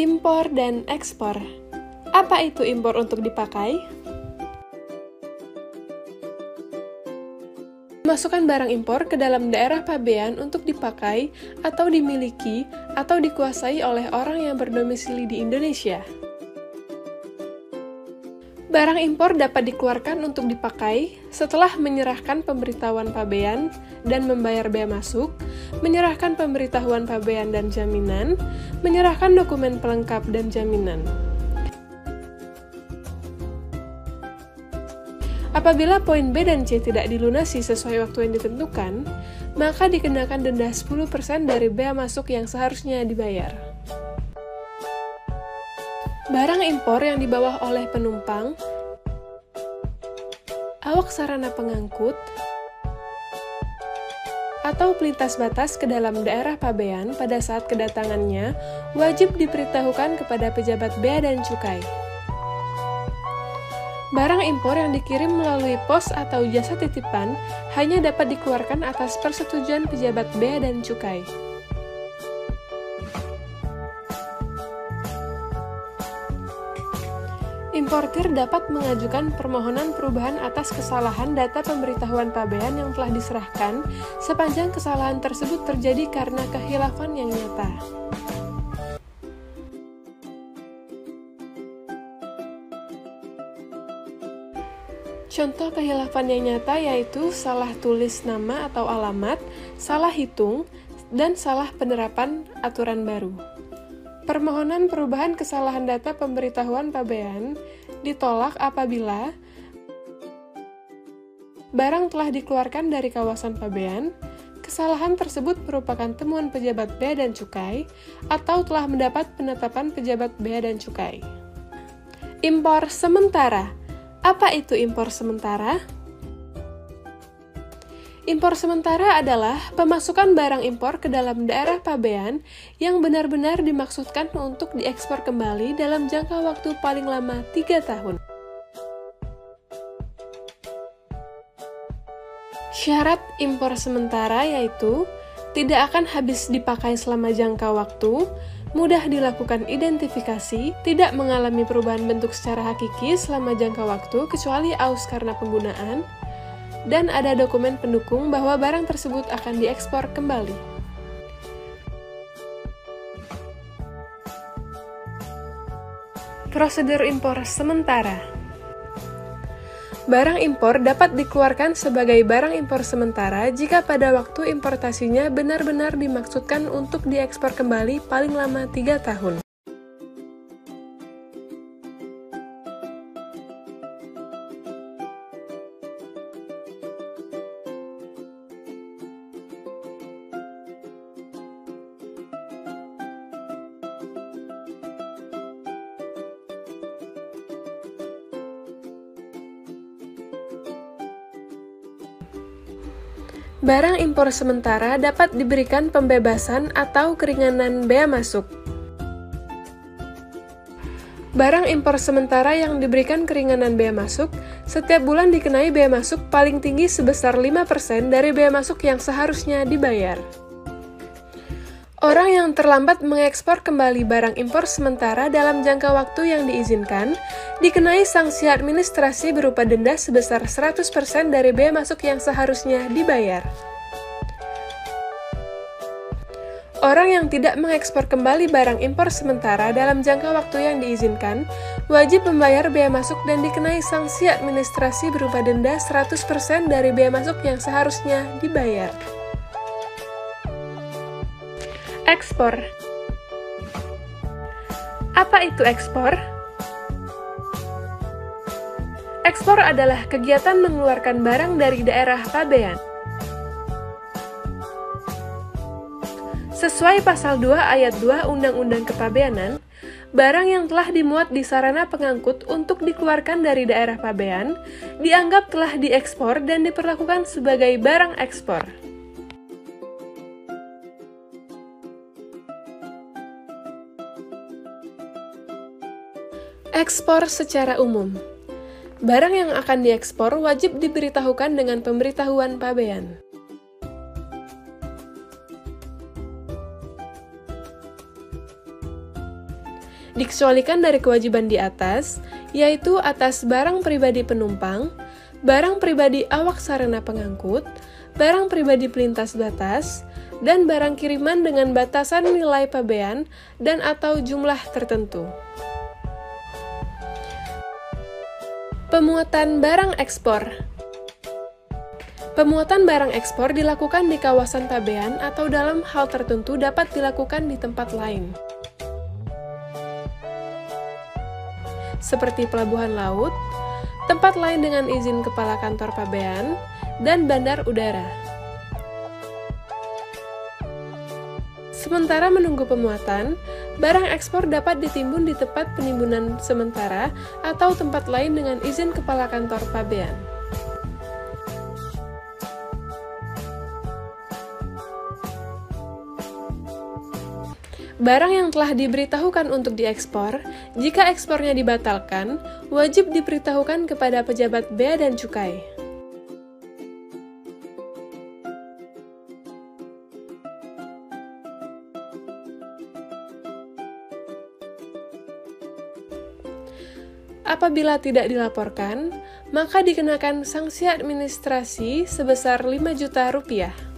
Impor dan ekspor. Apa itu impor untuk dipakai? Masukkan barang impor ke dalam daerah pabean untuk dipakai atau dimiliki atau dikuasai oleh orang yang berdomisili di Indonesia. Barang impor dapat dikeluarkan untuk dipakai setelah menyerahkan pemberitahuan pabean dan membayar bea masuk, menyerahkan pemberitahuan pabean dan jaminan, menyerahkan dokumen pelengkap dan jaminan. Apabila poin B dan C tidak dilunasi sesuai waktu yang ditentukan, maka dikenakan denda 10% dari bea masuk yang seharusnya dibayar. Barang impor yang dibawa oleh penumpang, awak sarana pengangkut, atau pelintas batas ke dalam daerah pabean pada saat kedatangannya wajib diberitahukan kepada pejabat bea dan cukai. Barang impor yang dikirim melalui pos atau jasa titipan hanya dapat dikeluarkan atas persetujuan pejabat bea dan cukai. Importir dapat mengajukan permohonan perubahan atas kesalahan data pemberitahuan pabean yang telah diserahkan sepanjang kesalahan tersebut terjadi karena kehilafan yang nyata. Contoh kehilafan yang nyata yaitu salah tulis nama atau alamat, salah hitung, dan salah penerapan aturan baru. Permohonan perubahan kesalahan data pemberitahuan pabean ditolak apabila barang telah dikeluarkan dari kawasan pabean, kesalahan tersebut merupakan temuan pejabat bea dan cukai, atau telah mendapat penetapan pejabat bea dan cukai. Impor sementara apa itu impor sementara? Impor sementara adalah pemasukan barang impor ke dalam daerah pabean yang benar-benar dimaksudkan untuk diekspor kembali dalam jangka waktu paling lama 3 tahun. Syarat impor sementara yaitu tidak akan habis dipakai selama jangka waktu, mudah dilakukan identifikasi, tidak mengalami perubahan bentuk secara hakiki selama jangka waktu kecuali aus karena penggunaan, dan ada dokumen pendukung bahwa barang tersebut akan diekspor kembali. Prosedur impor sementara Barang impor dapat dikeluarkan sebagai barang impor sementara jika pada waktu importasinya benar-benar dimaksudkan untuk diekspor kembali paling lama 3 tahun. Barang impor sementara dapat diberikan pembebasan atau keringanan bea masuk. Barang impor sementara yang diberikan keringanan bea masuk, setiap bulan dikenai bea masuk paling tinggi sebesar 5% dari bea masuk yang seharusnya dibayar. Orang yang terlambat mengekspor kembali barang impor sementara dalam jangka waktu yang diizinkan, dikenai sanksi administrasi berupa denda sebesar 100% dari bea masuk yang seharusnya dibayar. Orang yang tidak mengekspor kembali barang impor sementara dalam jangka waktu yang diizinkan, wajib membayar bea masuk dan dikenai sanksi administrasi berupa denda 100% dari bea masuk yang seharusnya dibayar. Ekspor Apa itu ekspor? Ekspor adalah kegiatan mengeluarkan barang dari daerah pabean. Sesuai pasal 2 ayat 2 Undang-Undang Kepabeanan, barang yang telah dimuat di sarana pengangkut untuk dikeluarkan dari daerah pabean dianggap telah diekspor dan diperlakukan sebagai barang ekspor. Ekspor secara umum Barang yang akan diekspor wajib diberitahukan dengan pemberitahuan pabean. dikecualikan dari kewajiban di atas, yaitu atas barang pribadi penumpang, barang pribadi awak sarana pengangkut, barang pribadi pelintas batas, dan barang kiriman dengan batasan nilai pabean dan atau jumlah tertentu. Pemuatan barang ekspor Pemuatan barang ekspor dilakukan di kawasan pabean atau dalam hal tertentu dapat dilakukan di tempat lain. Seperti pelabuhan laut, tempat lain dengan izin kepala kantor pabean, dan bandar udara. Sementara menunggu pemuatan, barang ekspor dapat ditimbun di tempat penimbunan sementara atau tempat lain dengan izin kepala kantor pabean. Barang yang telah diberitahukan untuk diekspor, jika ekspornya dibatalkan, wajib diberitahukan kepada pejabat bea dan cukai. Apabila tidak dilaporkan, maka dikenakan sanksi administrasi sebesar 5 juta rupiah.